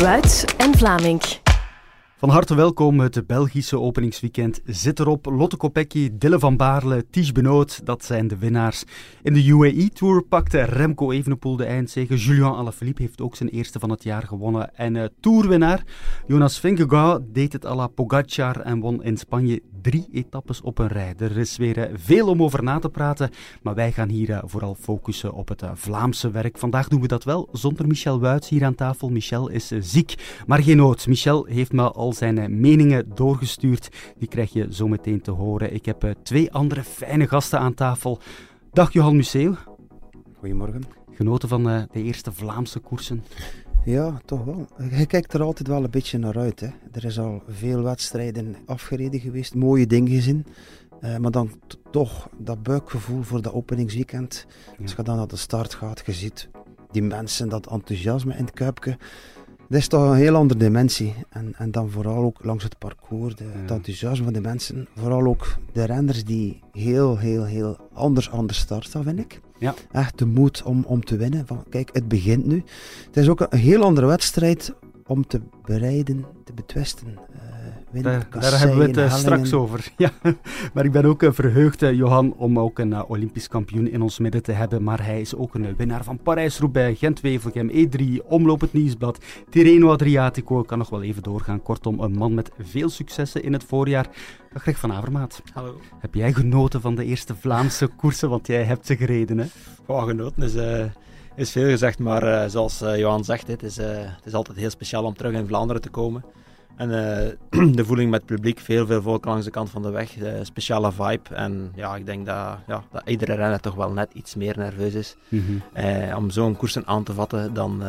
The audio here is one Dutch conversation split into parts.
Wuits en Vlaming. Van harte welkom. Het Belgische openingsweekend zit erop. Lotte Kopecky, Dille van Baarle, Ties Benoot, dat zijn de winnaars. In de UAE Tour pakte Remco Evenepoel de eindzege. Julian Alaphilippe heeft ook zijn eerste van het jaar gewonnen. En uh, tourwinnaar Jonas Vingegaard deed het à la Pogacar en won in Spanje drie etappes op een rij. Er is weer uh, veel om over na te praten, maar wij gaan hier uh, vooral focussen op het Vlaamse werk. Vandaag doen we dat wel zonder Michel Wuits hier aan tafel. Michel is ziek, maar geen nood. Michel heeft me al zijn eh, meningen doorgestuurd. Die krijg je zo meteen te horen. Ik heb eh, twee andere fijne gasten aan tafel. Dag Johan Museeuw. Goedemorgen. Genoten van uh, de eerste Vlaamse koersen? Ja, toch wel. Je kijkt er altijd wel een beetje naar uit. Hè. Er is al veel wedstrijden afgereden geweest, mooie dingen gezien. Uh, maar dan toch dat buikgevoel voor dat openingsweekend. Ja. Als je dan naar de start gaat, je ziet die mensen, dat enthousiasme in het kuipje. Dat is toch een heel andere dimensie. En, en dan vooral ook langs het parcours, de, het enthousiasme van de mensen. Vooral ook de renners die heel, heel, heel anders aan de start staan, vind ik. Ja. Echt de moed om, om te winnen. Van, kijk, het begint nu. Het is ook een heel andere wedstrijd om te bereiden, te betwisten. Uh, daar, daar, hebben we het uh, straks over. Ja. Maar ik ben ook uh, verheugd, uh, Johan, om ook een Olympisch kampioen in ons midden te hebben. Maar hij is ook een winnaar van Parijs-Roubaix, Gent-Wevelgem, E3, Omloop het Nieuwsblad, Tirreno Adriatico. Ik kan nog wel even doorgaan. Kortom, een man met veel successen in het voorjaar. Greg van Avermaat. Hallo. Heb jij genoten van de eerste Vlaamse koersen? Want jij hebt ze gereden, hè? Oh, genoten is is veel gezegd, maar uh, zoals uh, Johan zegt, het is, uh, het is altijd heel speciaal om terug in Vlaanderen te komen. En uh, de voeling met het publiek, veel, veel volk langs de kant van de weg, uh, speciale vibe. En ja, ik denk dat, ja, dat iedere renner toch wel net iets meer nerveus is mm -hmm. uh, om zo'n koersen aan te vatten dan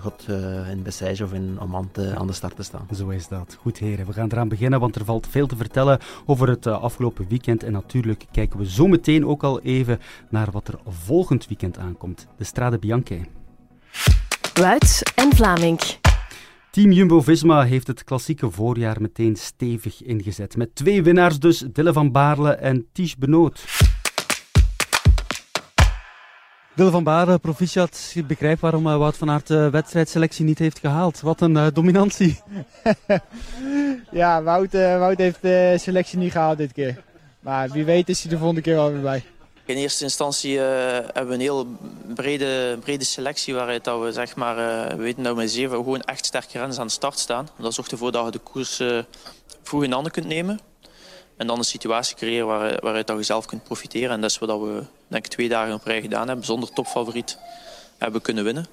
God in Bessèges of in Oman aan de start te staan. Zo is dat. Goed heren, we gaan eraan beginnen, want er valt veel te vertellen over het afgelopen weekend. En natuurlijk kijken we zo meteen ook al even naar wat er volgend weekend aankomt. De Strade Bianche. Wuits en Vlaming. Team Jumbo-Visma heeft het klassieke voorjaar meteen stevig ingezet. Met twee winnaars dus, Dille van Baarle en Ties Benoot. Dille van Baarle, proficiat. Je begrijpt waarom uh, Wout van Aert de wedstrijdselectie niet heeft gehaald. Wat een uh, dominantie. ja, Wout, uh, Wout heeft de selectie niet gehaald dit keer. Maar wie weet is hij de volgende keer wel weer bij. In eerste instantie uh, hebben we een heel brede, brede selectie waaruit dat we zeg maar, we weten dat we met zeven gewoon echt sterke renners aan de start staan. Dat zorgt ervoor dat je de koers uh, vroeg in handen kunt nemen. En dan een situatie creëren waar, waaruit dat je zelf kunt profiteren. En dat is wat we denk ik twee dagen op rij gedaan hebben. Zonder topfavoriet hebben kunnen winnen.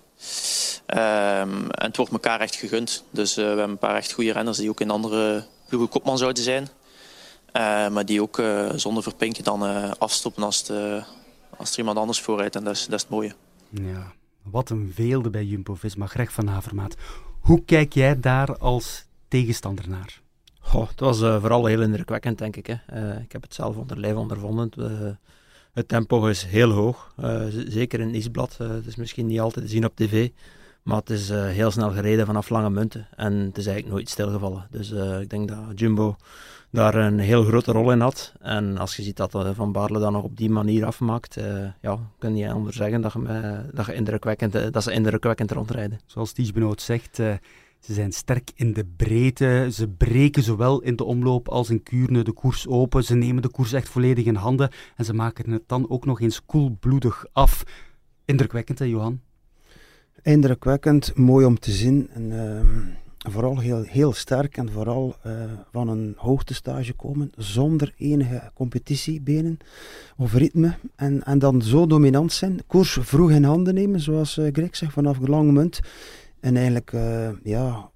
Um, en het wordt elkaar echt gegund. Dus we hebben een paar echt goede renners die ook in andere ploegen kopman zouden zijn. Uh, maar die ook uh, zonder verpinken dan uh, afstoppen als, de, als er iemand anders voorrijdt. En dat is, dat is het mooie. Ja, wat een weelde bij Jumbo-Visma. Greg van Havermaat. Hoe kijk jij daar als tegenstander naar? Goh, het was vooral heel indrukwekkend, denk ik. Hè. ik heb het zelf onder lijf ondervonden. het tempo is heel hoog. zeker in Isblad. het is misschien niet altijd te zien op tv. Maar het is heel snel gereden vanaf lange munten. En het is eigenlijk nooit stilgevallen. Dus ik denk dat Jumbo daar een heel grote rol in had. En als je ziet dat uh, Van Baarle dan nog op die manier afmaakt, uh, ja, kun je anders zeggen dat, je, uh, dat, je indrukwekkend, dat ze indrukwekkend rondrijden. Zoals Ties Benoot zegt, ze zijn sterk in de breedte. Ze breken zowel in de omloop als in Kuurne de koers open. Ze nemen de koers echt volledig in handen. En ze maken het dan ook nog eens koelbloedig af. Indrukwekkend, hè, Johan? Indrukwekkend, mooi om te zien. En, ehm, vooral heel, heel sterk en vooral uh, van een hoogtestage komen zonder enige competitiebenen of ritme en, en dan zo dominant zijn, koers vroeg in handen nemen, zoals uh, Greg zegt, vanaf de lange munt en eigenlijk uh, ja,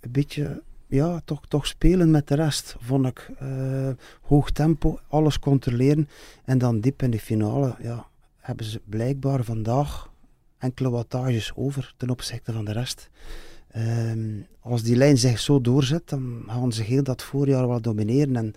een beetje ja, toch, toch spelen met de rest, vond ik. hoog tempo, alles controleren en dan diep in de finale ja, hebben ze blijkbaar vandaag enkele wattages over ten opzichte van de rest. Um, als die lijn zich zo doorzet, dan gaan ze heel dat voorjaar wel domineren. En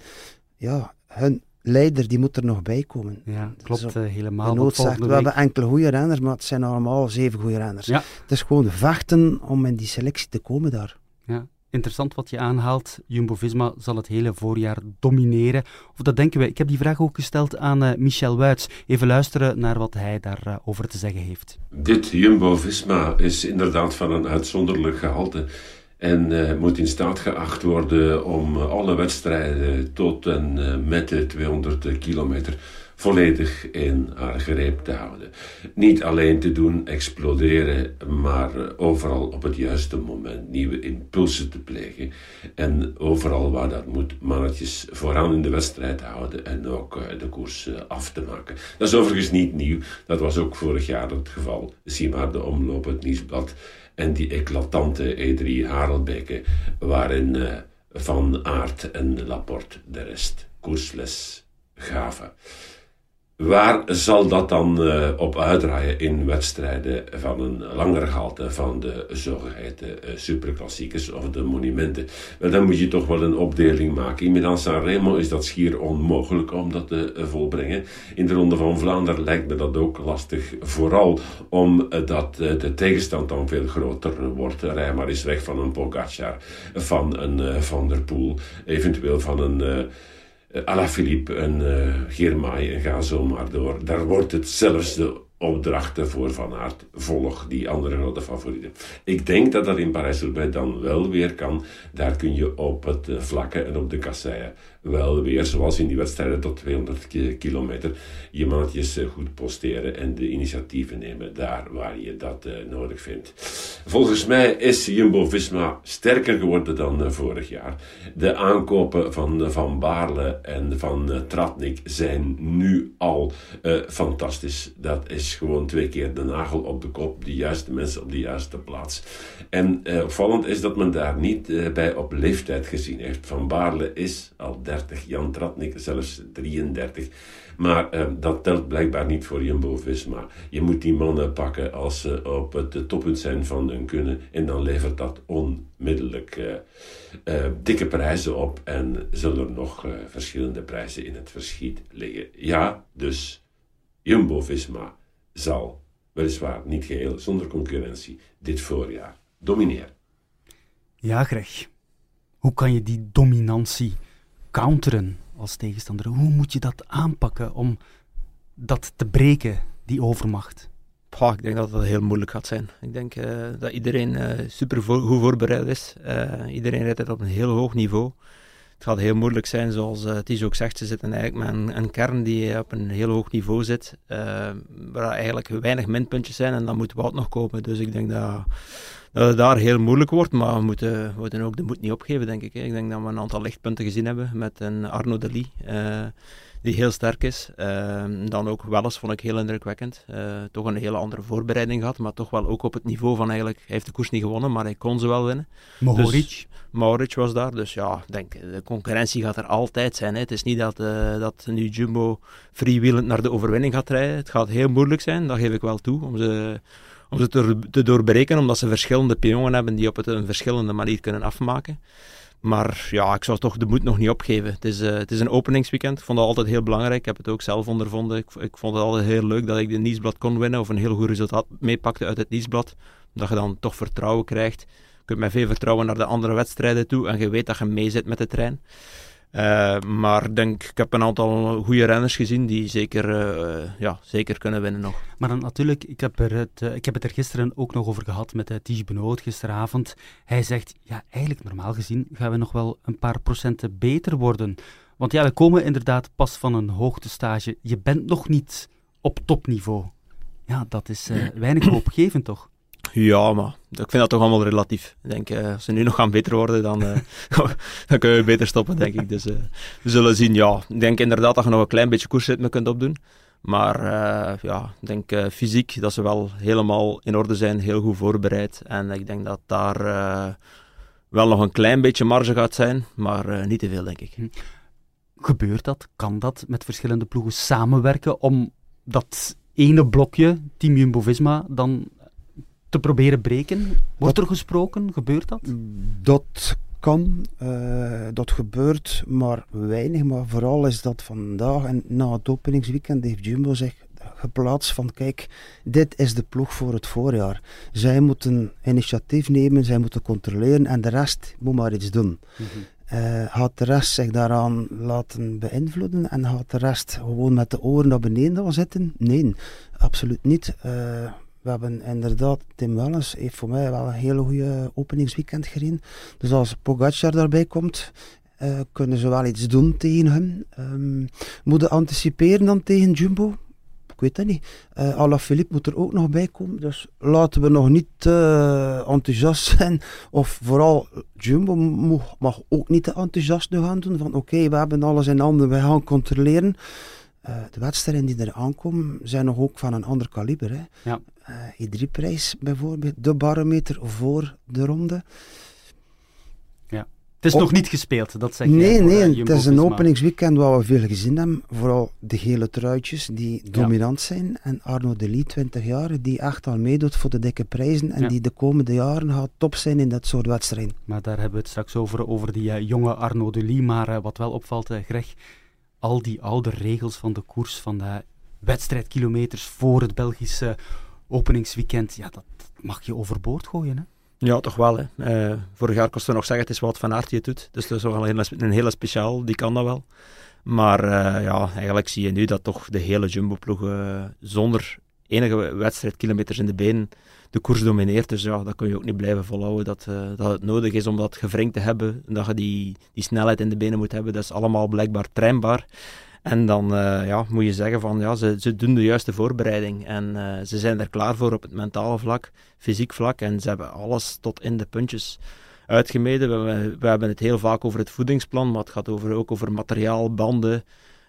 ja, hun leider die moet er nog bij komen. Ja, klopt dus helemaal. De zegt, we hebben enkele goede renners, maar het zijn allemaal zeven goede renners. Ja. Het is gewoon vechten om in die selectie te komen daar. Ja. Interessant wat je aanhaalt. Jumbo-Visma zal het hele voorjaar domineren. Of dat denken we. Ik heb die vraag ook gesteld aan uh, Michel Wuits. Even luisteren naar wat hij daarover uh, te zeggen heeft. Dit Jumbo-Visma is inderdaad van een uitzonderlijk gehalte. En uh, moet in staat geacht worden om alle wedstrijden tot en met de 200 kilometer volledig in haar greep te houden. Niet alleen te doen exploderen, maar eh, overal op het juiste moment nieuwe impulsen te plegen. En overal waar dat moet, mannetjes vooraan in de wedstrijd houden en ook eh, de koers eh, af te maken. Dat is overigens niet nieuw, dat was ook vorig jaar het geval. Zie maar de omloop, het nieuwsblad en die eclatante E3 Harelbeke, waarin Van Aert en Laporte de rest koersles gaven. Waar zal dat dan uh, op uitdraaien in wedstrijden van een langere gehalte van de zogeheten uh, superklassiekers of de monumenten? Dan moet je toch wel een opdeling maken. In Milan-San Remo is dat schier onmogelijk om dat te uh, volbrengen. In de Ronde van Vlaanderen lijkt me dat ook lastig. Vooral omdat de tegenstand dan veel groter wordt. Rij eens weg van een Pogacar, van een Van der Poel, eventueel van een Alaphilippe en uh, en ga zo maar door. Daar wordt het zelfs de opdrachten voor Van Aert. Volg die andere grote favorieten. Ik denk dat dat in Parijs-Roubaix dan wel weer kan. Daar kun je op het eh, vlakke en op de kasseien wel weer, zoals in die wedstrijden tot 200 kilometer, je mannetjes eh, goed posteren en de initiatieven nemen daar waar je dat uh, nodig vindt. Volgens mij is Jumbo-Visma sterker geworden dan vorig jaar. De aankopen van Van Baarle en van Tratnik zijn nu al fantastisch. Dat is gewoon twee keer de nagel op de kop, de juiste mensen op de juiste plaats. En opvallend is dat men daar niet bij op leeftijd gezien heeft. Van Baarle is al 30, Jan Tratnik zelfs 33. Maar uh, dat telt blijkbaar niet voor Jumbo-Visma. Je moet die mannen pakken als ze op het toppunt zijn van hun kunnen. En dan levert dat onmiddellijk dikke prijzen op. En zullen er nog verschillende prijzen in het verschiet liggen. Ja, dus Jumbo-Visma zal, weliswaar niet geheel zonder concurrentie, dit voorjaar domineren. Ja, Greg. Hoe kan je die dominantie counteren als tegenstander? Hoe moet je dat aanpakken om dat te breken, die overmacht? Ik denk dat dat heel moeilijk gaat zijn. Ik denk uh, dat iedereen uh, super goed voorbereid is. Uh, iedereen rijdt het op een heel hoog niveau. Het gaat heel moeilijk zijn, zoals uh, Ties ook zegt. Ze zitten eigenlijk met een, kern die op een heel hoog niveau zit. waar eigenlijk weinig minpuntjes zijn en dan moet Wout nog komen. Dus ik denk dat dat het daar heel moeilijk wordt, maar we moeten, we moeten ook de moed niet opgeven, denk ik. Ik denk dat we een aantal lichtpunten gezien hebben met een Arno Dali, die heel sterk is. Uh, dan ook Welles vond ik heel indrukwekkend. Uh, toch een hele andere voorbereiding gehad, maar toch wel ook op het niveau van eigenlijk, hij heeft de koers niet gewonnen, maar hij kon ze wel winnen. Mohoric? Dus, was daar, dus ja, denk, de concurrentie gaat er altijd zijn. Hè. Het is niet dat, dat nu Jumbo freewheelend naar de overwinning gaat rijden. Het gaat heel moeilijk zijn, dat geef ik wel toe, om ze om ze te, te doorbreken, omdat ze verschillende pionnen hebben die op het een verschillende manier kunnen afmaken. Maar ja, ik zou toch de moed nog niet opgeven. Het is, uh, het is een openingsweekend. Ik vond het altijd heel belangrijk. Ik heb het ook zelf ondervonden. Ik, ik vond het altijd heel leuk dat ik de Niesblad kon winnen of een heel goed resultaat meepakte uit het Niesblad. Dat je dan toch vertrouwen krijgt. Je kunt met veel vertrouwen naar de andere wedstrijden toe en je weet dat je mee zit met de trein. Uh, maar denk, ik heb een aantal goede renners gezien die zeker, uh, ja, zeker kunnen winnen nog. Maar dan natuurlijk, ik heb, er het, uh, ik heb het er gisteren ook nog over gehad met uh, Tige Benoot gisteravond. Hij zegt, ja, eigenlijk normaal gezien gaan we nog wel een paar procenten beter worden. Want ja, we komen inderdaad pas van een hoogtestage. Je bent nog niet op topniveau. Ja, dat is weinig hoopgevend toch? Ja, maar ik vind dat toch allemaal relatief. Ik denk, uh, als ze nu nog gaan beter worden, dan, uh, dan kunnen we beter stoppen, denk ik. Dus uh, we zullen zien. Ja, ik denk inderdaad dat je nog een klein beetje koersritme kunt opdoen. Maar ja, ik denk fysiek dat ze wel helemaal in orde zijn, heel goed voorbereid. En ik denk dat daar wel nog een klein beetje marge gaat zijn, maar niet te veel, denk ik. Hm. Gebeurt dat? Kan dat met verschillende ploegen samenwerken om dat ene blokje, Team Jumbo-Visma, dan te proberen breken? Wordt er gesproken? Gebeurt dat? Dat kan, uh, dat gebeurt, maar weinig. Maar vooral is dat vandaag en na het openingsweekend heeft Jumbo zich geplaatst van kijk, dit is de ploeg voor het voorjaar. Zij moeten initiatief nemen, zij moeten controleren en de rest moet maar iets doen. Mm -hmm. gaat de rest zich daaraan laten beïnvloeden en gaat de rest gewoon met de oren naar beneden zitten? Nee, absoluut niet. Uh, we hebben inderdaad, Tim Wellens heeft voor mij wel een hele goede openingsweekend gereden. Dus als Pogacar daarbij komt, uh, kunnen ze wel iets doen tegen hem. Um, moeten anticiperen dan tegen Jumbo? Ik weet het niet. Uh, Alaphilippe moet er ook nog bij komen. Dus laten we nog niet uh, enthousiast zijn. Of vooral Jumbo mag ook niet te enthousiast nu gaan doen. Van oké, we hebben alles in handen, we gaan controleren. De wedstrijden die er aankomen zijn nog ook van een ander kaliber. Hè. Ja. E3-prijs bijvoorbeeld, de barometer voor de ronde. Het is nog niet gespeeld, dat zeg Nee, jij, nee, uh, het is een openingsweekend waar we veel gezien hebben. Vooral de gele truitjes die ja. dominant zijn. En Arno de Lee, 20 jaar, die echt al meedoet voor de dikke prijzen. En ja. die de komende jaren gaat top zijn in dat soort wedstrijden. Maar daar hebben we het straks over, over die uh, jonge Arno de Lee. Maar uh, wat wel opvalt, Greg, al die oude regels van de koers, van de wedstrijdkilometers voor het Belgische openingsweekend, ja, dat mag je overboord gooien, hè? Ja, toch wel. Hè. Uh, vorig jaar kost we nog zeggen, het is Wout van Aert die doet. Dus dat is wel een hele, speciaal, die kan dat wel. Maar uh, ja, eigenlijk zie je nu dat toch de hele Jumbo-ploeg uh, zonder enige wedstrijdkilometers in de benen de koers domineert. Dus ja, dat kun je ook niet blijven volhouden. Dat, dat het nodig is om dat gevringd te hebben. Dat je die, die snelheid in de benen moet hebben. Dat is allemaal blijkbaar trainbaar. En dan uh, ja, moet je zeggen van ja, ze, ze doen de juiste voorbereiding. En uh, ze zijn er klaar voor op het mentale vlak, fysiek vlak. En ze hebben alles tot in de puntjes uitgemeten. We, we hebben het heel vaak over het voedingsplan, maar het gaat over, ook over materiaal, banden,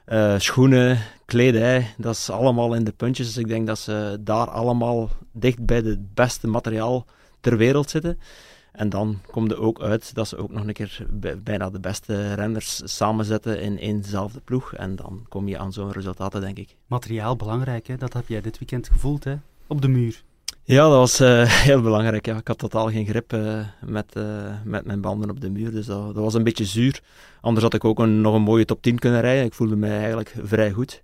uh, schoenen, kledij. Dat is allemaal in de puntjes. Dus ik denk dat ze daar allemaal dicht bij het beste materiaal ter wereld zitten. En dan komt er ook uit dat ze ook nog een keer bijna de beste renners samenzetten in éénzelfde ploeg. En dan kom je aan zo'n resultaten, denk ik. Materiaal belangrijk, hè? dat heb jij dit weekend gevoeld, hè? op de muur. Ja, dat was uh, heel belangrijk. Ja. Ik had totaal geen grip uh, met, uh, met mijn banden op de muur, dus dat, dat was een beetje zuur. Anders had ik ook een, nog een mooie top 10 kunnen rijden. Ik voelde mij eigenlijk vrij goed.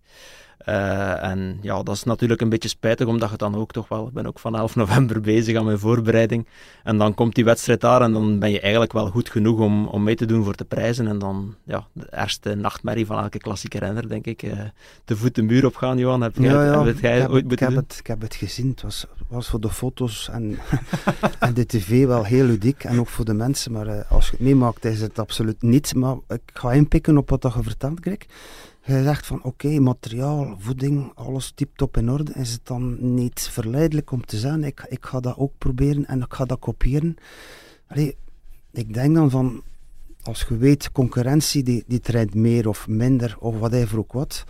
Uh, en ja, dat is natuurlijk een beetje spijtig, omdat je dan ook toch wel... Ik ben ook van 11 november bezig aan mijn voorbereiding. En dan komt die wedstrijd daar en dan ben je eigenlijk wel goed genoeg om, om mee te doen voor de prijzen. En dan, ja, de eerste nachtmerrie van elke klassieke renner, denk ik. Uh, te voet de muur opgaan, Johan. Heb jij, ja, ja. Heb jij ik heb, ooit ik heb het, ik heb het gezien. Het was, was voor de foto's en, en de tv wel heel ludiek. En ook voor de mensen. Maar uh, als je het meemaakt, is het absoluut niet. Maar ik ga inpikken op wat je vertelt, Greg. Je zegt van oké, okay, materiaal, voeding, alles tip-top in orde. Is het dan niet verleidelijk om te zeggen, ik, ik ga dat ook proberen en ik ga dat kopiëren? Allee, ik denk dan van, als je weet, concurrentie die, die traint meer of minder of whatever ook wat.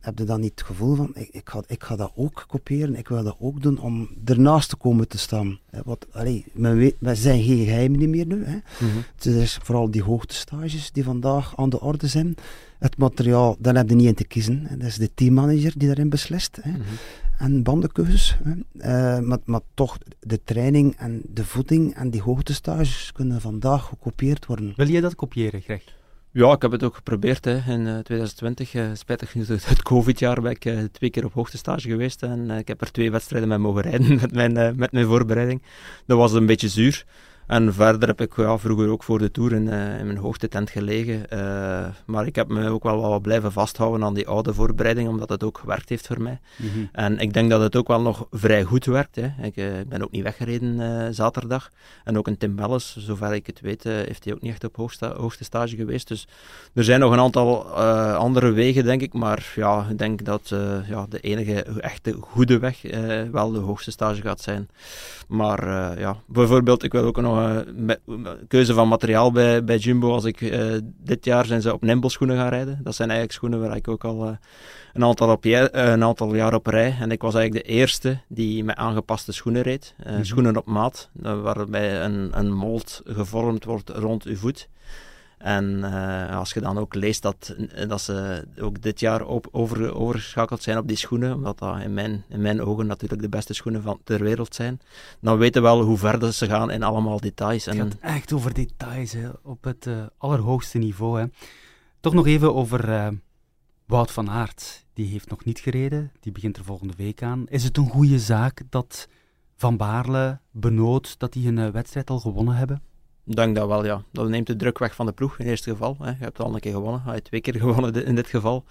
Heb je dan niet het gevoel van, ik, ik, ga, ik ga dat ook kopiëren, ik wil dat ook doen om ernaast te komen te staan. Wat, allee, men weet, we zijn geen geheimen meer nu. Hè. Mm-hmm. Het is vooral die hoogtestages die vandaag aan de orde zijn. Het materiaal, daar heb je niet in te kiezen. Hè. Dat is de teammanager die daarin beslist. Hè. Mm-hmm. En bandenkeuzes. Hè. Uh, maar, maar toch, de training en de voeding en die hoogtestages kunnen vandaag gekopieerd worden. Wil jij dat kopiëren, Greg? Ja, ik heb het ook geprobeerd hè. in uh, 2020. Uh, spijtig genoeg het COVID-jaar ben ik uh, twee keer op hoogtestage geweest. En uh, ik heb er twee wedstrijden mee mogen rijden met mijn, met mijn voorbereiding. Dat was een beetje zuur. En verder heb ik ja, vroeger ook voor de Tour in, uh, in mijn hoogtetent gelegen. Uh, maar ik heb me ook wel wat blijven vasthouden aan die oude voorbereiding, omdat het ook gewerkt heeft voor mij. Mm-hmm. En ik denk dat het ook wel nog vrij goed werkt. Hè. Ik uh, ben ook niet weggereden zaterdag. En ook een Tim Welles, zover ik het weet, heeft hij ook niet echt op hoogsta hoogste stage geweest. Dus er zijn nog een aantal andere wegen, denk ik. Maar ja, ik denk dat ja, de enige echte goede weg wel de hoogste stage gaat zijn. Maar ja, bijvoorbeeld, ik wil ook nog met, keuze van materiaal bij, bij Jumbo. Als ik, uh, dit jaar zijn ze op Nimble schoenen gaan rijden. Dat zijn eigenlijk schoenen waar ik ook al uh, een, aantal op uh, een aantal jaar op rij. En ik was eigenlijk de eerste die met aangepaste schoenen reed. Mm-hmm. Schoenen op maat, waarbij een, een mold gevormd wordt rond uw voet. En uh, als je dan ook leest dat, dat ze ook dit jaar op, over, overgeschakeld zijn op die schoenen, omdat dat in mijn, in mijn ogen natuurlijk de beste schoenen van ter wereld zijn, dan weten we wel hoe ver ze gaan in allemaal details. Het gaat echt over details, hè, op het uh, allerhoogste niveau. Hè. Toch nog even over uh, Wout van Aert. Die heeft nog niet gereden, die begint er volgende week aan. Is het een goede zaak dat Van Baarle, Benoot, dat die een wedstrijd al gewonnen hebben? Ik denk dat wel, ja. Dat neemt de druk weg van de ploeg in het eerste geval. Hè. Je hebt al een keer gewonnen, je hebt twee keer gewonnen in dit geval.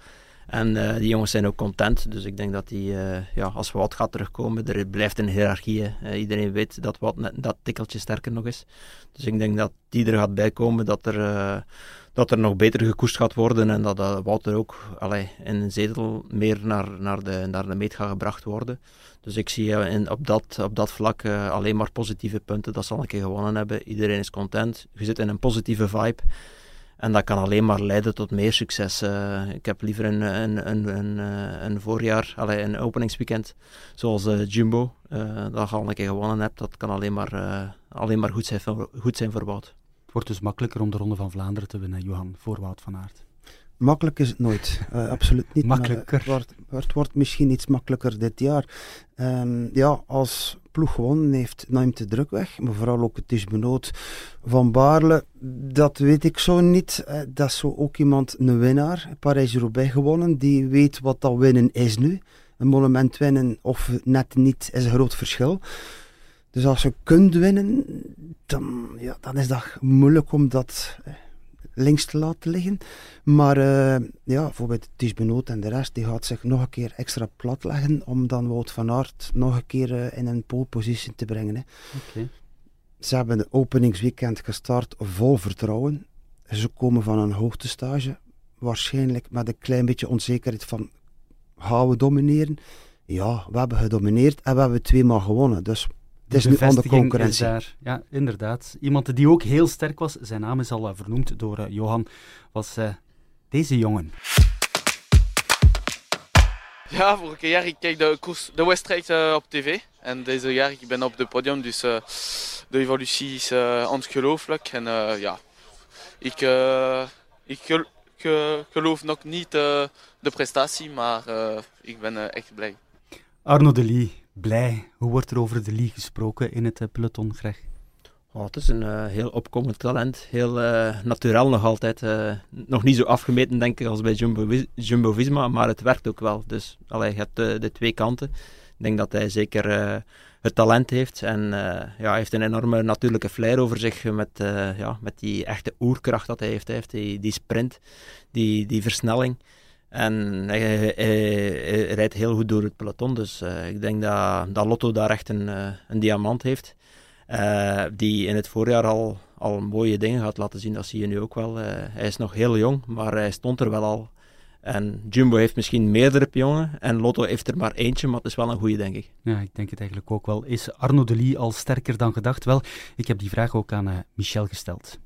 En uh, die jongens zijn ook content. Dus ik denk dat die, uh, ja, als Wout gaat terugkomen, er blijft een hiërarchie. Uh, iedereen weet dat Wout net dat tikkeltje sterker nog is. Dus ik denk dat die er gaat bijkomen, dat er, dat er nog beter gekoest gaat worden. En dat Wout er ook allee, in een zetel meer naar, naar, de, naar de meet gaat gebracht worden. Dus ik zie in, op, dat, op dat vlak alleen maar positieve punten. Dat zal een keer gewonnen hebben. Iedereen is content. Je zit in een positieve vibe. En dat kan alleen maar leiden tot meer succes. Uh, ik heb liever een, een, een, een, eh, een voorjaar, allez, een openingsweekend zoals uh, Jumbo, uh, dat je al een keer gewonnen hebt. Dat kan alleen maar, alleen maar goed, zijn, goed zijn voor Wout. Het wordt dus makkelijker om de Ronde van Vlaanderen te winnen, Johan, voor Wout van Aert. Makkelijk is het nooit, absoluut niet. Makkelijker. Het wordt, het, wordt, misschien iets makkelijker dit jaar. Um, ja, als ploeg gewonnen heeft, neemt de druk weg. Maar vooral ook het is benood van Baarle, dat weet ik zo niet. Eh, dat is zo ook iemand, een winnaar, Parijs-Roubaix gewonnen, die weet wat dat winnen is nu. Een monument winnen of net niet is een groot verschil. Dus als je kunt winnen, dan, ja, dan is dat moeilijk om dat eh, links te laten liggen. Maar uh, ja, bijvoorbeeld Ties Benoot en de rest, die gaat zich nog een keer extra plat leggen om dan Wout van Aert nog een keer uh, in een polepositie te brengen. Hè. Okay. Ze hebben de openingsweekend gestart vol vertrouwen. Ze komen van een hoogtestage, waarschijnlijk met een klein beetje onzekerheid van gaan we domineren? Ja, we hebben gedomineerd en we hebben tweemaal gewonnen. Dus het is nu aan de concurrentie. Daar, ja, inderdaad. Iemand die ook heel sterk was, zijn naam is al uh, vernoemd door uh, Johan, was uh, deze jongen. Ja, vorige jaar ik kijk de, koers, de wedstrijd uh, op tv. En deze jaar ik ben op het podium, dus uh, de evolutie is uh, ongelooflijk. En ja, ik, ik gel geloof nog niet de prestatie, maar ik ben echt blij. Arno de Lee, blij. Hoe wordt er over de Lee gesproken in het uh, peloton, Greg? Oh, het is een uh, heel opkomend talent. Heel uh, nog altijd. nog niet zo afgemeten, denk ik, als bij Jumbo-Visma, maar het werkt ook wel. Dus allee, je hebt de twee kanten. Ik denk dat hij zeker het talent heeft. En ja, hij heeft een enorme natuurlijke flair over zich met, ja, met die echte oerkracht dat hij heeft. Heeft die, die sprint, die, die versnelling. En hij, rijdt heel goed door het peloton. Dus uh, ik denk dat, dat Lotto daar echt een, uh, een diamant heeft. Uh, die in het voorjaar al, al mooie dingen gaat laten zien. Dat zie je nu ook wel. hij is nog heel jong, maar hij stond er wel al. En Jumbo heeft misschien meerdere pionnen. En Lotto heeft er maar eentje, maar het is wel een goede, denk ik. Ja, ik denk het eigenlijk ook wel. Is Arno de Lee al sterker dan gedacht? Wel, ik heb die vraag ook aan Michel gesteld.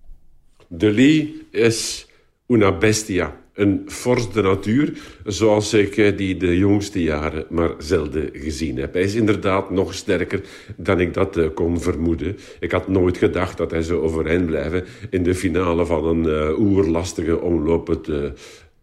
De Lee is una bestia een fors de natuur, zoals ik eh, die de jongste jaren maar zelden gezien heb. Hij is inderdaad nog sterker dan ik dat eh, kon vermoeden. Ik had nooit gedacht dat hij zou overeind blijven in de finale van een uh, oerlastige omloop het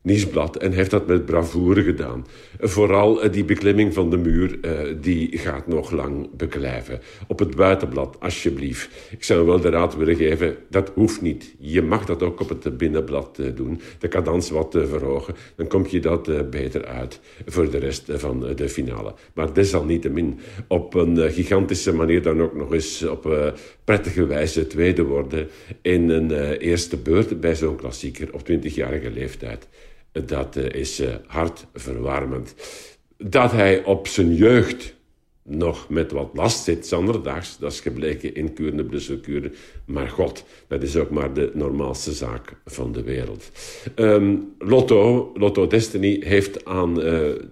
Nieuwsblad en heeft dat met bravoure gedaan. Vooral eh, die beklimming van de muur, uh, die gaat nog lang beklijven. Op het buitenblad, alsjeblieft. Ik zou wel de raad willen geven, dat hoeft niet. Je mag dat ook op het binnenblad uh, doen. De cadans wat verhogen. Dan kom je dat beter uit voor de rest van de finale. Maar desalniettemin op een gigantische manier dan ook nog eens op prettige wijze tweede worden in een eerste beurt bij zo'n klassieker op 20-jarige leeftijd dat eh, is uh, hartverwarmend. Dat hij op zijn jeugd nog met wat last zit, zanderdaags, dat is gebleken in Kuurne. Maar god, dat is ook maar de normaalste zaak van de wereld. Um, Lotto, Lotto Destiny, heeft aan uh,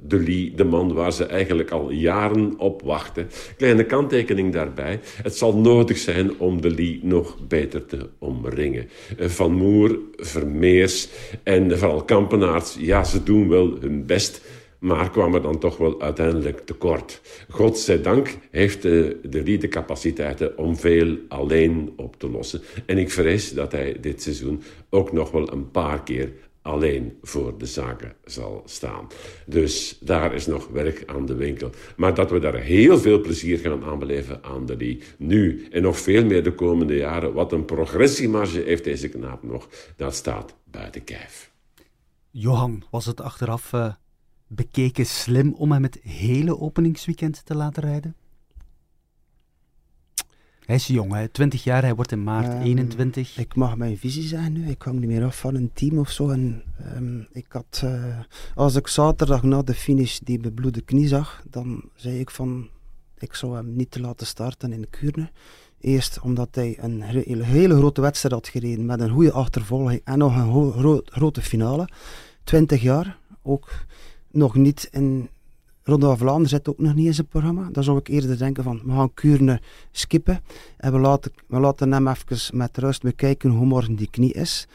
de Lee, de man waar ze eigenlijk al jaren op wachten. Kleine kanttekening daarbij. Het zal nodig zijn om de Lee nog beter te omringen. Uh, Van Moer, Vermeers en vooral Kampenaerts, ja, ze doen wel hun best maar kwamen dan toch wel uiteindelijk tekort. Godzijdank heeft de, de Lee de capaciteiten om veel alleen op te lossen. En ik vrees dat hij dit seizoen ook nog wel een paar keer alleen voor de zaken zal staan. Dus daar is nog werk aan de winkel. Maar dat we daar heel veel plezier gaan aanbeleven aan de Lee. Nu en nog veel meer de komende jaren. Wat een progressiemarge heeft deze knaap nog. Dat staat buiten kijf. Johan, was het achteraf uh, bekeken slim om hem het hele openingsweekend te laten rijden? Hij is jong, hè? 20 jaar, hij wordt in maart Ehm, 21. Ik mag mijn visie zeggen nu. Ik hang niet meer af van een team of zo. En, ehm, ik had, eh, als ik zaterdag na de finish die bebloede knie zag, dan zei ik van ik zou hem niet te laten starten in de Kuurne. Eerst omdat hij een hele, hele grote wedstrijd had gereden met een goede achtervolging en nog een grote finale. 20 jaar, ook nog niet in Ronde van Vlaanderen zit ook nog niet in zijn programma. Dan zou ik eerder denken van we gaan Kuurne skippen en we laten, we laten hem even met rust bekijken hoe morgen die knie is.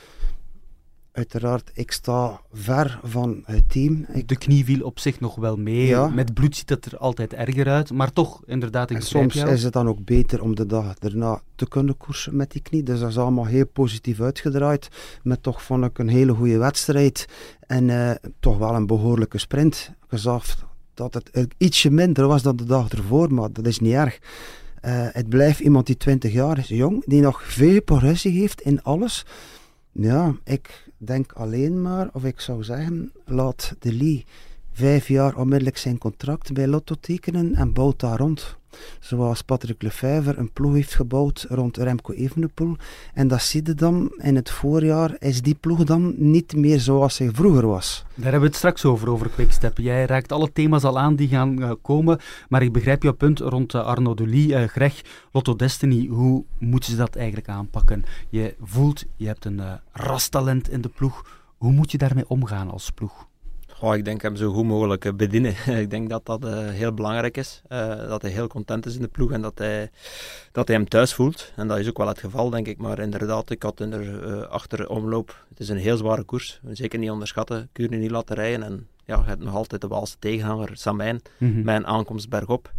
Uiteraard, ik sta ver van het team. Ik, De knie viel op zich nog wel mee. Ja. Met bloed ziet het er altijd erger uit. Maar toch, inderdaad, ik soms jou. is het dan ook beter om de dag erna te kunnen koersen met die knie. Dus dat is allemaal heel positief uitgedraaid. Met toch vond ik een hele goede wedstrijd. En eh, toch wel een behoorlijke sprint. Ik zag dat het ietsje minder was dan de dag ervoor, maar dat is niet erg. Eh, het blijft iemand die 20 jaar is, jong, die nog veel progressie heeft in alles. Ja, ik denk alleen maar, of ik zou zeggen, laat de Lee vijf jaar onmiddellijk zijn contract bij Lotto tekenen en bouwt daar rond. Zoals Patrick Lefevre een ploeg heeft gebouwd rond Remco Evenepoel. En dat zie je dan in het voorjaar, is die ploeg dan niet meer zoals hij vroeger was. Daar hebben we het straks over, over Quickstep. Jij raakt alle thema's al aan die gaan eh, komen. Maar ik begrijp jouw punt rond eh, Arno Delis, eh Greg, Lotto Destiny. Hoe moeten ze dat eigenlijk aanpakken? Je voelt, je hebt een eh rastalent in de ploeg. Hoe moet je daarmee omgaan als ploeg? Ik denk hem zo goed mogelijk eh, bedienen. ik denk dat dat eh, heel belangrijk is. Eh, dat hij heel content is in de ploeg en dat hij, dat hij hem thuis voelt. En dat is ook wel het geval, denk ik. Maar inderdaad, ik had in de eh, achteromloop... Het is een heel zware koers. Zeker niet onderschatten. Kuurne niet laten rijden. En ja, je hebt nog altijd de Waalse tegenhanger, Samijn, Mhm. mijn aankomst bergop.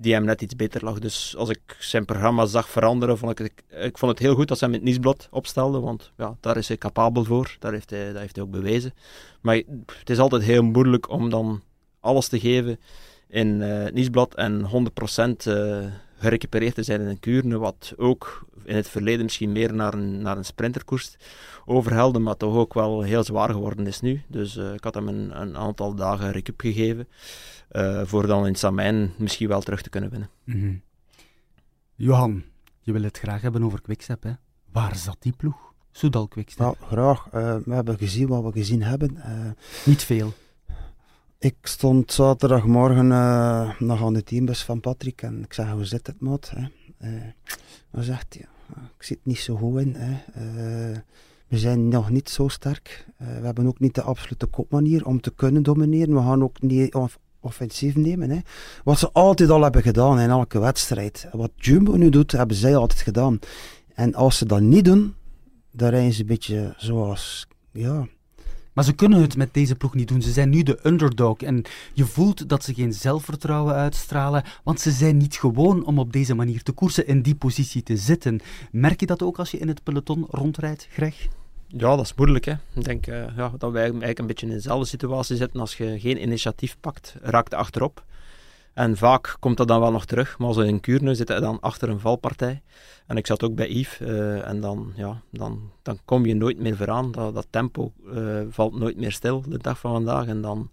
Die hem net iets beter lag. Dus als ik zijn programma zag veranderen, vond ik ik vond het heel goed dat ze hem in het Niesblad opstelde. Want ja, daar is hij capabel voor. Daar heeft hij, dat heeft hij ook bewezen. Maar het is altijd heel moeilijk om dan alles te geven in eh het Niesblad en 100% eh gerecupereerd te zijn in een Kuurne, wat ook in het verleden misschien meer naar een, naar een sprinterkoers overhelde, maar toch ook wel heel zwaar geworden is nu. Dus eh, ik had hem een, een aantal dagen recup gegeven, eh, voor dan in Samijn misschien wel terug te kunnen winnen. Mhm. Johan, je wil het graag hebben over Quickstep, hè? Waar zat die ploeg? Soudal Quickstep. Nou, graag. Eh, we hebben gezien wat we gezien hebben. Eh, Niet veel. ik stond zaterdagmorgen eh, nog aan de teambus van Patrick en ik zeg, hoe zit het, maat? Hè? Eh, hij zegt, ja, ik zit niet zo goed in. Hè? Eh, we zijn nog niet zo sterk. Eh, we hebben ook niet de absolute kopmanier om te kunnen domineren. We gaan ook niet offensief nemen. Hè? Wat ze altijd al hebben gedaan in elke wedstrijd. Wat Jumbo nu doet, hebben zij altijd gedaan. En als ze dat niet doen, dan rijden ze een beetje zoals, ja, Maar ze kunnen het met deze ploeg niet doen. Ze zijn nu de underdog. En je voelt dat ze geen zelfvertrouwen uitstralen. Want ze zijn niet gewoon om op deze manier te koersen, in die positie te zitten. Merk je dat ook als je in het peloton rondrijdt, Greg? Ja, dat is moeilijk. Hè. Ik denk eh, ja, dat wij eigenlijk een beetje in dezelfde situatie zitten. Als je geen initiatief pakt, raakt achterop. En vaak komt dat dan wel nog terug. Maar we in Kuurne zitten we dan achter een valpartij. En ik zat ook bij Yves. eh, en dan, ja, dan, dan kom je nooit meer vooraan. Dat, dat tempo eh, valt nooit meer stil de dag van vandaag. En dan,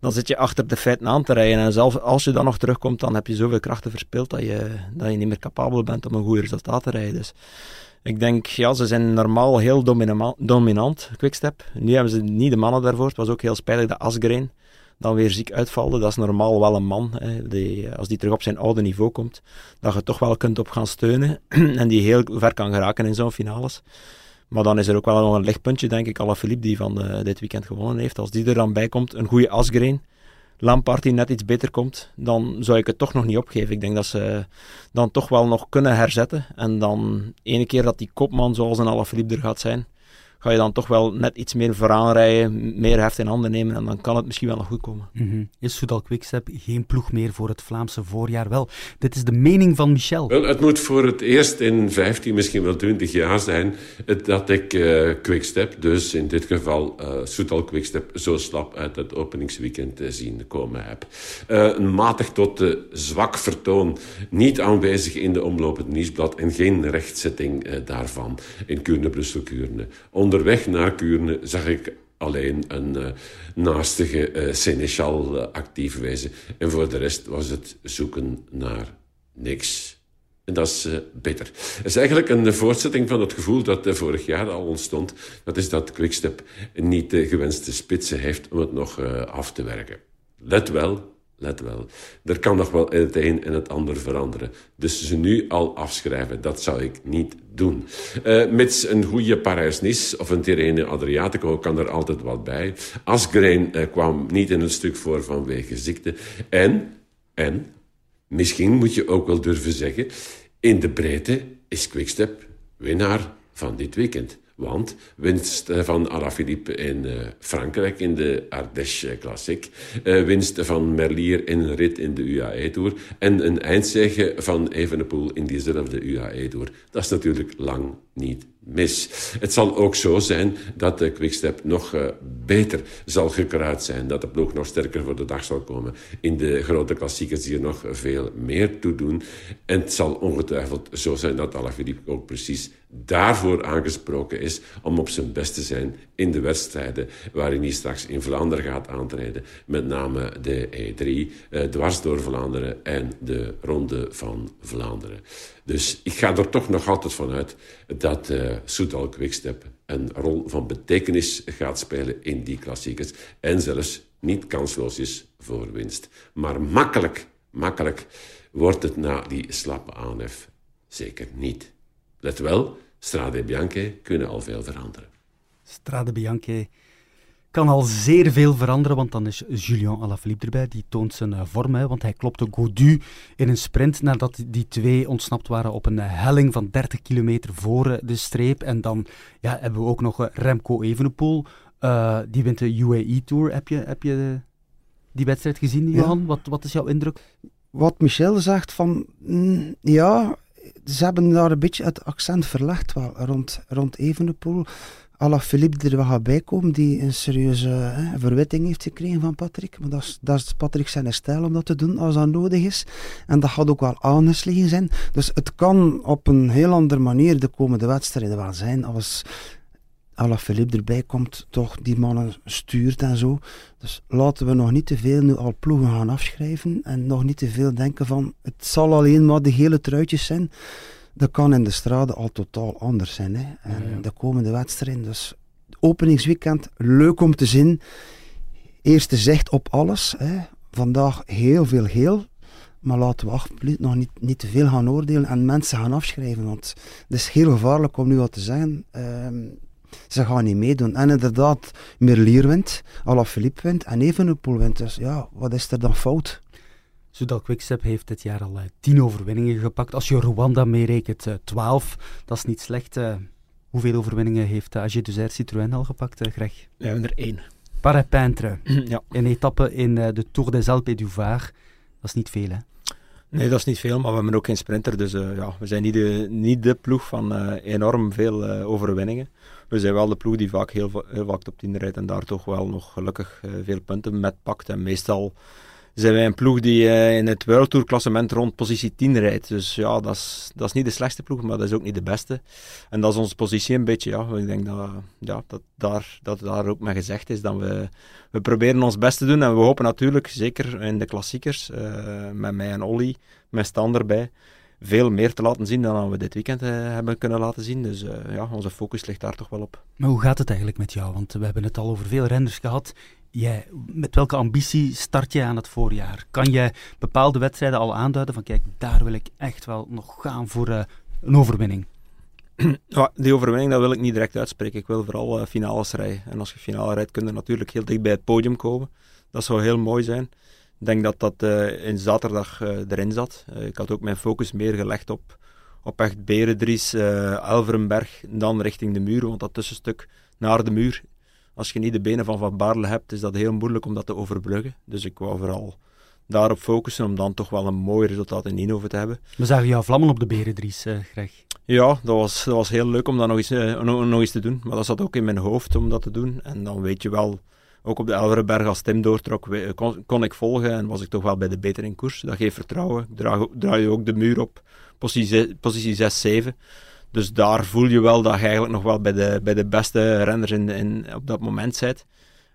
dan zit je achter de feiten aan te rijden. En zelfs als je dan nog terugkomt, dan heb je zoveel krachten verspild dat je, dat je niet meer capabel bent om een goed resultaat te rijden. Dus ik denk, ja, ze zijn normaal heel domina- dominant, Quickstep. Nu hebben ze niet de mannen daarvoor. Het was ook heel spijtig dat Asgreen dan weer ziek uitvalde. Dat is normaal wel een man, hè, die, als die terug op zijn oude niveau komt, dat je toch wel kunt op gaan steunen en die heel ver kan geraken in zo'n finales. Maar dan is er ook wel nog een lichtpuntje, denk ik, Philippe die van eh, dit weekend gewonnen heeft. Als die er dan bij komt, een goede Asgreen, Lampard die net iets beter komt, dan zou ik het toch nog niet opgeven. Ik denk dat ze dan toch wel nog kunnen herzetten. En dan, ene keer dat die kopman zoals een Alaphilippe er gaat zijn, ga je dan toch wel net iets meer vooraan rijden, meer heft in handen nemen en dan kan het misschien wel nog goed komen. Mhm. Is Soudal Quickstep geen ploeg meer voor het Vlaamse voorjaar? Wel, dit is de mening van Michel. Wel, het moet voor het eerst in 15, misschien wel 20 jaar zijn het- dat ik eh Quickstep, dus in dit geval eh Soudal Quickstep, zo slap uit het openingsweekend eh, zien komen heb. Eh, een matig tot zwak vertoon, niet aanwezig in de omloop het nieuwsblad en geen rechtzetting eh, daarvan in Kuurne-Brussel-Kuurne. Onderweg naar Kuurne zag ik alleen een eh, naastige eh Seneschal eh, actief wezen. En voor de rest was het zoeken naar niks. En dat is uh, beter. Het is eigenlijk een voortzetting van het gevoel dat uh, vorig jaar al ontstond. Dat is dat Quickstep niet de gewenste spitsen heeft om het nog uh, af te werken. Let wel, let wel. Er kan nog wel het een en het ander veranderen. Dus ze nu al afschrijven, dat zou ik niet doen. Uh, mits een goede Parijs-Nice of een Tirreno Adriatico kan er altijd wat bij. Asgreen uh, kwam niet in het stuk voor vanwege ziekte. En, en, misschien moet je ook wel durven zeggen... in de breedte is Quickstep winnaar van dit weekend. Want winst van Alaphilippe in uh, Frankrijk in de Ardèche Classic. Uh, winst van Merlier in een rit in de UAE Tour. En een eindzege van Evenepoel in diezelfde UAE Tour. Dat is natuurlijk lang niet mis. Het zal ook zo zijn dat de Quickstep nog beter zal gekruid zijn. Dat de ploeg nog sterker voor de dag zal komen. In de grote klassiekers die er nog veel meer toe doen. En het zal ongetwijfeld zo zijn dat Alaphilippe ook precies daarvoor aangesproken is om op zijn best te zijn in de wedstrijden waarin hij straks in Vlaanderen gaat aantreden. Met name de E3, eh, dwars door Vlaanderen en de Ronde van Vlaanderen. Dus ik ga er toch nog altijd van uit dat uh, Soudal Quickstep een rol van betekenis gaat spelen in die klassiekers. En zelfs niet kansloos is voor winst. Maar makkelijk, makkelijk wordt het na die slappe aanhef zeker niet. Let wel, Strade Bianche kunnen al veel veranderen. Strade Bianche kan al zeer veel veranderen, want dan is Julien Alaphilippe erbij. Die toont zijn uh, vorm, hè, want hij klopte Godu in een sprint nadat die twee ontsnapt waren op een uh, helling van 30 kilometer voor uh, de streep. En dan ja, hebben we ook nog Remco Evenepoel. die wint de UAE Tour. Heb je, heb je die wedstrijd gezien, Johan? Ja. Wat, wat is jouw indruk? Wat Michel zegt van, mm, ja, ze hebben daar een beetje het accent verlegd wel, rond, rond Evenepoel. Philippe er wel gaat bijkomen, die een serieuze hè, verwitting heeft gekregen van Patrick. Maar dat is, dat is Patrick zijn stijl om dat te doen als dat nodig is. En dat gaat ook wel aangeslagen zijn. Dus het kan op een heel andere manier de komende wedstrijden wel zijn als Philippe erbij komt, toch die mannen stuurt en zo. Dus laten we nog niet te veel nu al ploegen gaan afschrijven en nog niet te veel denken van het zal alleen maar de hele truitjes zijn. Dat kan in de straten al totaal anders zijn. Hè. En ja, ja. de komende wedstrijden, dus openingsweekend, leuk om te zien. Eerste zicht op alles. Hè. Vandaag heel veel geel. Maar laten we absoluut nog niet, niet te veel gaan oordelen en mensen gaan afschrijven. Want het is heel gevaarlijk om nu wat te zeggen. Uh, ze gaan niet meedoen. En inderdaad, Merlier wint, Alaphilippe wint en Evenepoel wint. Dus ja, wat is er dan fout? Soudal Quickstep heeft dit jaar al uh, tien overwinningen gepakt. Als je Rwanda meerekent, uh, twaalf. Dat is niet slecht. Uh, hoeveel overwinningen heeft uh, AG Duzer Citroën al gepakt, Greg? We hebben er één. Parapintre. ja. Een etappe in de Tour des Alpes et du Var. Dat is niet veel, hè? Nee, dat is niet veel, maar we hebben ook geen sprinter. Dus ja, we zijn niet de, niet de ploeg van enorm veel overwinningen. We zijn wel de ploeg die vaak heel, vaak op 10 rijdt en daar toch wel nog gelukkig veel punten met pakt. En meestal zijn wij een ploeg die uh, in het World Tour klassement rond positie 10 rijdt. Dus ja, dat is, dat is niet de slechtste ploeg, maar dat is ook niet de beste. En dat is onze positie een beetje. Ja, ik denk dat, ja, dat, daar, dat daar ook mee gezegd is dat we, we proberen ons best te doen. En we hopen natuurlijk, zeker in de klassiekers, uh, met mij en Olly, met Stan erbij, veel meer te laten zien dan we dit weekend uh, hebben kunnen laten zien. Dus uh, ja, onze focus ligt daar toch wel op. Maar hoe gaat het eigenlijk met jou? Want we hebben het al over veel renners gehad. Jij, met welke ambitie start je aan het voorjaar? Kan je bepaalde wedstrijden al aanduiden van kijk, daar wil ik echt wel nog gaan voor uh, een overwinning? Ja, die overwinning dat wil ik niet direct uitspreken. Ik wil vooral uh, finales rijden. En als je finale rijdt, kun je natuurlijk heel dicht bij het podium komen. Dat zou heel mooi zijn. Ik denk dat dat uh, in zaterdag erin zat. ik had ook mijn focus meer gelegd op, op echt Berendries, Elverenberg, dan richting de muur. Want dat tussenstuk naar de muur als je niet de benen van Van Baarle hebt, is dat heel moeilijk om dat te overbruggen. Dus ik wou vooral daarop focussen om dan toch wel een mooi resultaat in Inhoven te hebben. We zagen jou vlammen op de Berendries, uh, Greg. Ja, dat was, dat was heel leuk om dat nog eens, nog, nog, eens te doen. Maar dat zat ook in mijn hoofd om dat te doen. En dan weet je wel, ook op de Elverenberg als Tim doortrok, kon, kon, ik volgen en was ik toch wel bij de beter in koers. Dat geeft vertrouwen. Draai, je ook de muur op, positie, positie 6-7. Dus daar voel je wel dat je eigenlijk nog wel bij de, bij de beste renners in, in, op dat moment zit.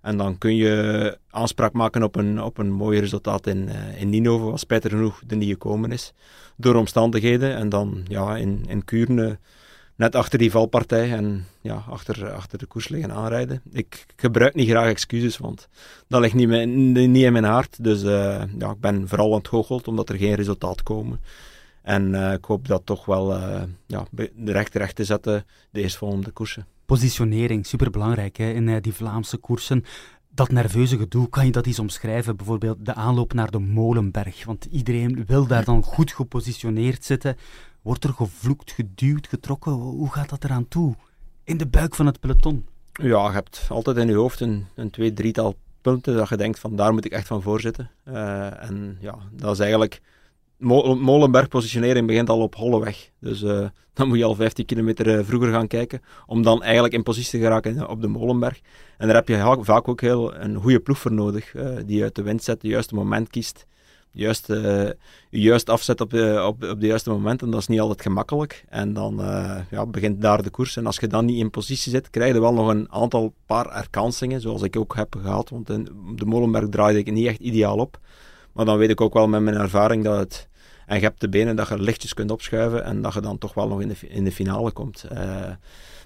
En dan kun je aanspraak maken op een, op een mooi resultaat in, uh, in Ninove, wat spijtig genoeg er niet gekomen is. Door omstandigheden. En dan ja, in, in Kuurne net achter die valpartij en ja, achter, achter de koers liggen aanrijden. Ik gebruik niet graag excuses, want dat ligt niet, mijn, niet in mijn hart. Dus uh, ja, ik ben vooral aan het goocheld omdat er geen resultaat komen. En uh, ik hoop dat toch wel uh, ja, de rechte recht te zetten de eerstvolgende koersen. Positionering, superbelangrijk hè, in die Vlaamse koersen. Dat nerveuze gedoe, kan je dat eens omschrijven? Bijvoorbeeld de aanloop naar de Molenberg. Want iedereen wil daar dan goed gepositioneerd zitten. Wordt er gevloekt, geduwd, getrokken? Hoe gaat dat eraan toe? In de buik van het peloton? Ja, je hebt altijd in je hoofd een, een twee, drietal punten dat je denkt van daar moet ik echt van voorzitten. Uh, en ja, dat is eigenlijk... Molenberg positionering begint al op Holleweg. Dus uh, dan moet je al 15 kilometer eh, vroeger gaan kijken. Om dan eigenlijk in positie te geraken op de Molenberg. En daar heb je vaak ook heel een goede ploeg voor nodig. Uh, die uit de wind zet, het juiste moment kiest juist, uh, juist afzet op, de, op, op de juiste momenten. Dat is niet altijd gemakkelijk. En dan uh, ja, begint daar de koers. En als je dan niet in positie zit, krijg je wel nog een aantal paar erkansingen, zoals ik ook heb gehad. Want in de Molenberg draaide ik niet echt ideaal op. Maar dan weet ik ook wel met mijn ervaring dat het... En je hebt de benen dat je lichtjes kunt opschuiven en dat je dan toch wel nog in de, in de finale komt.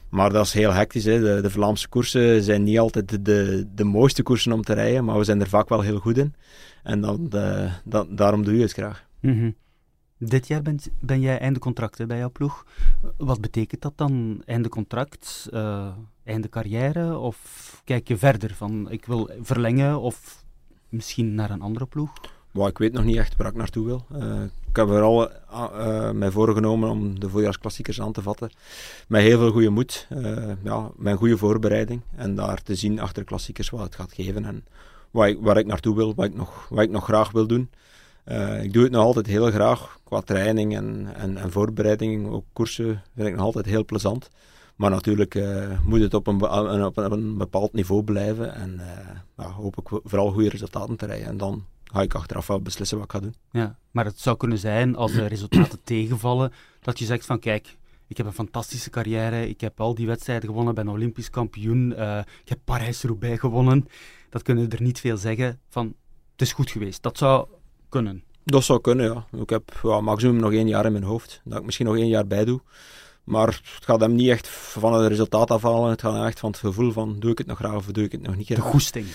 Maar dat is heel hectisch. Hè. De, de, Vlaamse koersen zijn niet altijd de, de, mooiste koersen om te rijden, maar we zijn er vaak wel heel goed in. En dan, dan, daarom doe je het graag. -hmm. Dit jaar ben, jij einde contract bij jouw ploeg. Wat betekent dat dan? Einde contract, uh, einde carrière? Of kijk je verder van ik wil verlengen of misschien naar een andere ploeg? Maar ik weet nog niet echt waar ik naartoe wil. Uh, ik heb vooral uh, mij voorgenomen om de voorjaarsklassiekers aan te vatten. Met heel veel goede moed. Ja, een goede voorbereiding. En daar te zien achter klassiekers wat het gaat geven. En waar ik, ik naartoe wil, wat ik nog, wat ik nog graag wil doen. ik doe het nog altijd heel graag. Qua training en, en, voorbereiding. Ook koersen vind ik nog altijd heel plezant. Maar natuurlijk moet het op een, op, een, bepaald niveau blijven. En hoop ik vooral goede resultaten te rijden. En dan ga ik achteraf wel beslissen wat ik ga doen. Ja, maar het zou kunnen zijn, als de resultaten tegenvallen, dat je zegt van kijk, ik heb een fantastische carrière, ik heb al die wedstrijden gewonnen, ben Olympisch kampioen, uh, ik heb Parijs-Roubaix gewonnen. Dat kunnen er niet veel zeggen van, het is goed geweest. Dat zou kunnen. Dat zou kunnen, ja. Ik heb ja, maximum nog één jaar in mijn hoofd, dat ik misschien nog één jaar bij doe. Maar het gaat hem niet echt van het resultaat afhalen. Het gaat hem echt van het gevoel van, doe ik het nog graag of doe ik het nog niet graag. De goesting.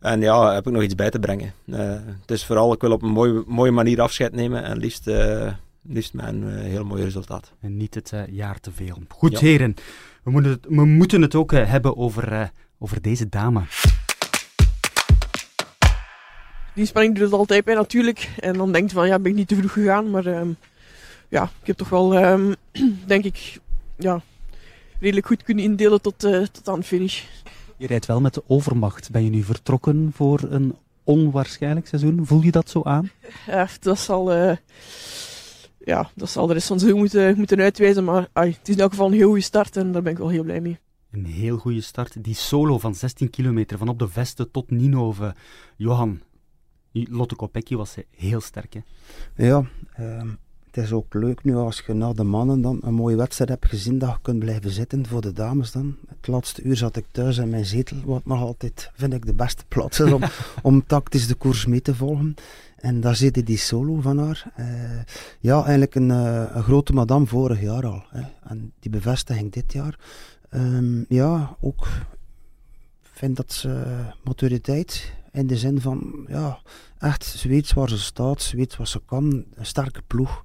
En ja, heb ik nog iets bij te brengen. Uh, het is vooral, ik wil op een mooie, mooie manier afscheid nemen en liefst, uh, liefst met een uh, heel mooi resultaat. En niet het jaar te veel. Goed, ja. heren. We moeten het, we moeten het ook hebben over, over deze dame. Die spanning doet het altijd bij natuurlijk. En dan denkt van, ja, ben ik niet te vroeg gegaan. Maar um, ja, ik heb toch wel, um, denk ik, ja, redelijk goed kunnen indelen tot, tot aan de finish. Je rijdt wel met de overmacht. Ben je nu vertrokken voor een onwaarschijnlijk seizoen? Voel je dat zo aan? Ja, dat zal, uh, ja, dat zal de rest van het seizoen moeten, moeten uitwijzen. Maar ay, het is in elk geval een heel goede start en daar ben ik wel heel blij mee. Een heel goede start. Die solo van 16 kilometer van op de Veste tot Ninove. Johan, Lotte Kopecky was heel sterk. Hè? Ja, um, het is ook leuk nu als je na de mannen dan een mooie wedstrijd hebt gezien dat je kunt blijven zitten voor de dames dan. Het laatste uur zat ik thuis in mijn zetel, wat nog altijd vind ik de beste plaats is om, om tactisch de koers mee te volgen. En daar zit die solo van haar. Uh, ja, eigenlijk een, uh, een, grote madame vorig jaar al. Hè. En die bevestiging dit jaar. Um, ja, ook vind dat ze maturiteit in de zin van, ja, echt, ze weet waar ze staat, ze weet wat ze kan. Een sterke ploeg,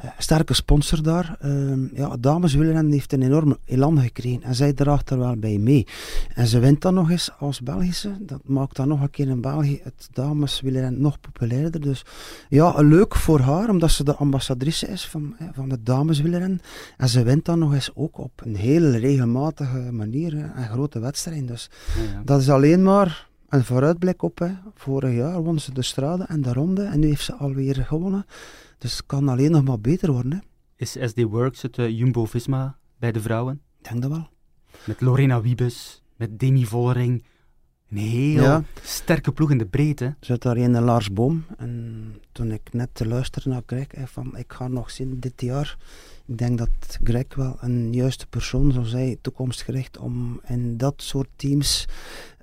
een sterke sponsor daar. Uh, ja, dameswielrennen heeft een enorme elan gekregen en zij draagt er wel bij mee. En ze wint dan nog eens als Belgische. Dat maakt dan nog een keer in België het dameswielrennen nog populairder. Dus ja, leuk voor haar, omdat ze de ambassadrice is van, van het dameswielrennen. En ze wint dan nog eens ook op een hele regelmatige manier een grote wedstrijd. Dus ja, ja. dat is alleen maar een vooruitblik op. Hè. Vorig jaar won ze de strade en de ronde en nu heeft ze alweer gewonnen. Dus het kan alleen nog maar beter worden. Hè. Is SD Works het uh, Jumbo-Visma bij de vrouwen? Ik denk dat wel. Met Lorena Wiebes, met Demi Vollering. Een heel ja. sterke ploeg in de breedte. Zit daar een Lars Boom. En toen ik net te luisteren naar kreeg, van ik ga nog zien dit jaar ik denk dat Greg wel een juiste persoon zou zijn, toekomstgericht, om in dat soort teams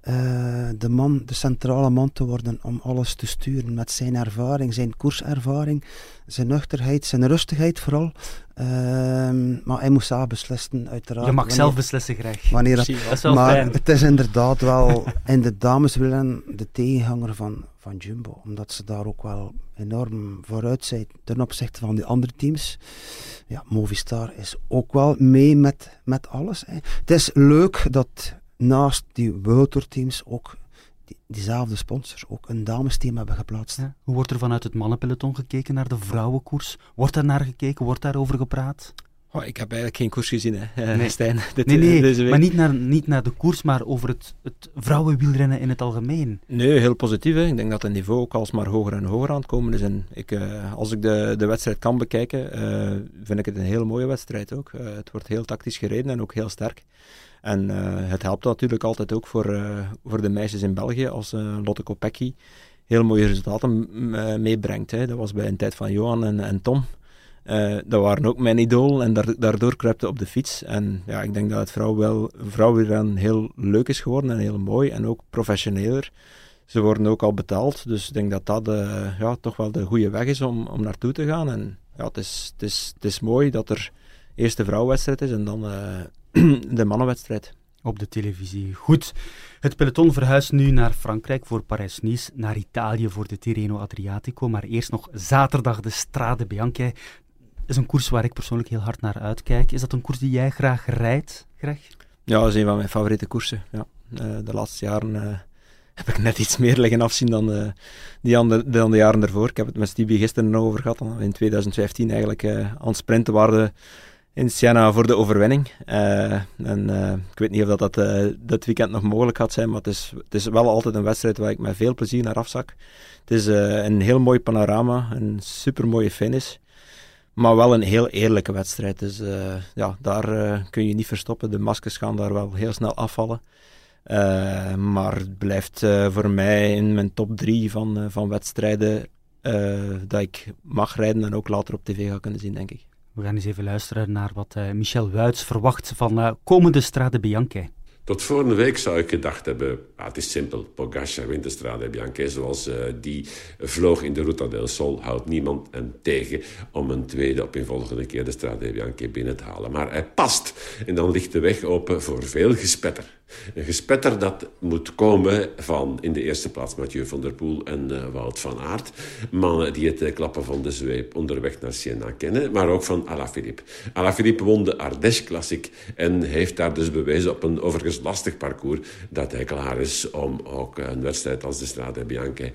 uh, de, man, de centrale man te worden om alles te sturen met zijn ervaring, zijn koerservaring, zijn nuchterheid, zijn rustigheid vooral. Uh, maar hij moet zelf beslissen, uiteraard. Je mag zelf beslissen, Greg. Wanneer dat, dat is wel maar fijn. het is inderdaad wel in de dameswillen de tegenhanger van, van Jumbo, omdat ze daar ook wel enorm vooruit zijn ten opzichte van die andere teams. Ja, Movistar is ook wel mee met, met alles. Hè. Het is leuk dat naast die World teams ook die, diezelfde sponsors ook een damesteam hebben geplaatst. Hoe wordt er vanuit het mannenpeloton gekeken naar de vrouwenkoers? Wordt daar naar gekeken? Wordt daarover gepraat? Oh, ik heb eigenlijk geen koers gezien, hè, nee. Stijn. Dit, nee, nee, deze week. maar niet naar, niet naar de koers, maar over het, het vrouwenwielrennen in het algemeen. Nee, heel positief. Hè. Ik denk dat het niveau ook alsmaar hoger en hoger aan het komen is. En ik, uh, als ik de, de wedstrijd kan bekijken, uh, vind ik het een hele mooie wedstrijd ook. Uh, het wordt heel tactisch gereden en ook heel sterk. En het helpt natuurlijk altijd ook voor, voor de meisjes in België als Lotte Kopecky heel mooie resultaten meebrengt. Hè. Dat was bij een tijd van Johan en, en Tom. Dat waren ook mijn idool en daar, daardoor kruipte op de fiets. En ja, ik denk dat het vrouw wel, vrouwenwielrennen heel leuk is geworden en heel mooi en ook professioneler. Ze worden ook al betaald, dus ik denk dat dat ja, toch wel de goede weg is om, om naartoe te gaan. En ja, het is, het is, het is mooi dat er eerst de vrouwenwedstrijd is en dan de mannenwedstrijd. Op de televisie. Goed. Het peloton verhuist nu naar Frankrijk voor Parijs-Nice, naar Italië voor de Tirreno Adriatico, maar eerst nog zaterdag de Strade Bianche. Is een koers waar ik persoonlijk heel hard naar uitkijk. Is dat een koers die jij graag rijdt, Greg? Ja, dat is een van mijn favoriete koersen. Ja. Uh, de laatste jaren uh, heb ik net iets meer liggen afzien dan, uh, die andere, dan de jaren ervoor. Ik heb het met Stevie gisteren nog over gehad. In 2015 eigenlijk aan het sprinten waren in Siena voor de overwinning. En ik weet niet of dat, dat weekend nog mogelijk gaat zijn, maar het is, het is wel altijd een wedstrijd waar ik met veel plezier naar afzak. Het is een heel mooi panorama, een super mooie finish, maar wel een heel eerlijke wedstrijd. Dus ja, daar kun je niet verstoppen. De maskers gaan daar wel heel snel afvallen. maar het blijft voor mij in mijn top drie van, van wedstrijden dat ik mag rijden en ook later op tv ga kunnen zien, denk ik. We gaan eens even luisteren naar wat Michel Wuits verwacht van komende Strade Bianche. Tot vorige week zou ik gedacht hebben, ah, het is simpel, Pogacar wint de Strade Bianche. Zoals uh, die vloog in de Ruta del Sol, houdt niemand hem tegen om een tweede op een volgende keer de Strade Bianche binnen te halen. Maar hij past en dan ligt de weg open voor veel gespetter. Een gespetter dat moet komen van in de eerste plaats Mathieu van der Poel en uh, Wout van Aert. Mannen die het uh, klappen van de zweep onderweg naar Siena kennen. Maar ook van Alaphilippe. Alaphilippe won de Ardèche Classic en heeft daar dus bewezen op een overigens lastig parcours dat hij klaar is om ook een wedstrijd als de Strade Bianche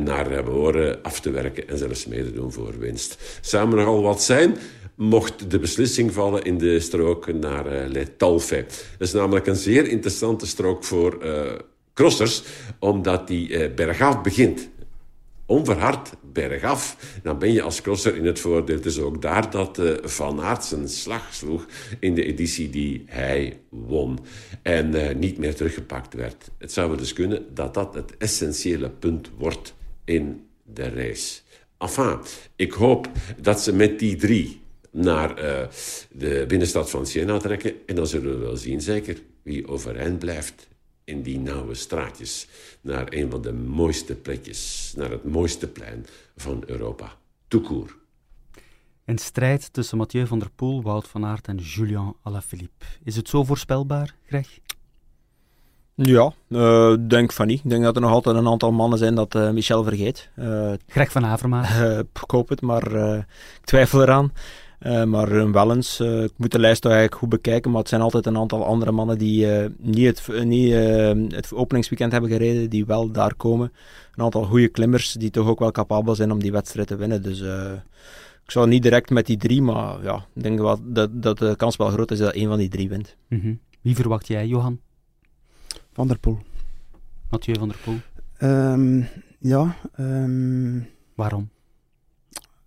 naar behoren af te werken en zelfs mee te doen voor winst. Samen nogal wat zijn mocht de beslissing vallen in de strook naar uh, Le Talfe. Dat is namelijk een zeer interessante strook voor uh, crossers, omdat die uh, bergaf begint. Onverhard bergaf, dan ben je als crosser in het voordeel. Is ook daar dat Van Aert zijn slag sloeg in de editie die hij won. En niet meer teruggepakt werd. Het zou dus kunnen dat dat het essentiële punt wordt in de race. Enfin, ik hoop dat ze met die drie naar uh, de binnenstad van Siena trekken. En dan zullen we wel zien, zeker, wie overeind blijft in die nauwe straatjes. Naar een van de mooiste plekjes, naar het mooiste plein van Europa. Toekoer. Een strijd tussen Mathieu van der Poel, Wout van Aert en Julien Alaphilippe. Is het zo voorspelbaar, Greg? Ja, uh, denk van niet. Ik denk dat er nog altijd een aantal mannen zijn dat uh, Michel vergeet. Uh, Greg van Avermaat. ik hoop het, maar ik twijfel eraan. Uh, maar uh, wel eens, uh, ik moet de lijst toch eigenlijk goed bekijken, maar het zijn altijd een aantal andere mannen die niet, het, niet het openingsweekend hebben gereden, die wel daar komen. Een aantal goede klimmers die toch ook wel capabel zijn om die wedstrijd te winnen. Dus ik zou niet direct met die drie, maar ja, ik denk wel dat, dat de kans wel groot is dat een van die drie wint. Mm -hmm. Wie verwacht jij, Johan? Van der Poel. Mathieu van der Poel? Um, ja. Um... Waarom?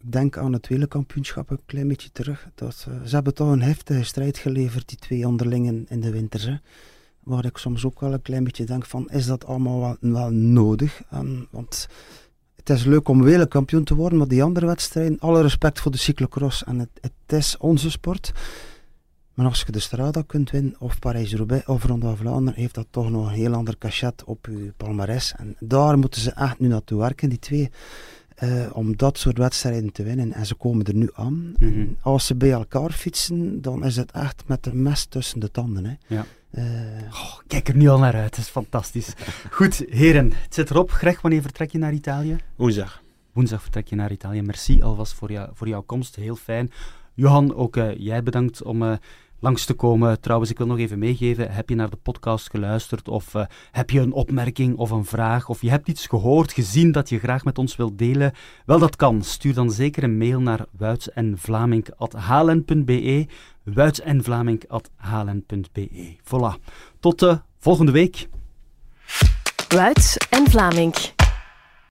Denk aan het wereldkampioenschap een klein beetje terug. Dat, uh, ze hebben toch een heftige strijd geleverd, die twee onderlingen in de winters. Hè. Waar ik soms ook wel een klein beetje denk van, is dat allemaal wel, nodig? Want het is leuk om wereldkampioen te worden, maar die andere wedstrijden, alle respect voor de cyclocross. En het, het is onze sport. Maar als je de Strada kunt winnen, of Parijs-Roubaix, of Ronde van Vlaanderen, heeft dat toch nog een heel ander cachet op je palmarès. En daar moeten ze echt nu naartoe werken, die twee. Uh, om dat soort wedstrijden te winnen. En ze komen er nu aan. Mm -hmm. Als ze bij elkaar fietsen, dan is het echt met de mes tussen de tanden. Hè. Ja. Uh, oh, kijk er nu al naar uit, het is fantastisch. Goed, heren, het zit erop. Greg, wanneer vertrek je naar Italië? Woensdag. Woensdag vertrek je naar Italië. Merci alvast voor, jou, voor jouw komst, heel fijn. Johan, ook uh, jij bedankt om langs te komen. Trouwens, ik wil nog even meegeven, heb je naar de podcast geluisterd of uh, heb je een opmerking of een vraag of je hebt iets gehoord, gezien dat je graag met ons wilt delen? Wel, dat kan. Stuur dan zeker een mail naar wuitsenvlaming.halen.be wuitsenvlaming.halen.be Voilà. Tot de volgende week. Wuits en Vlaming.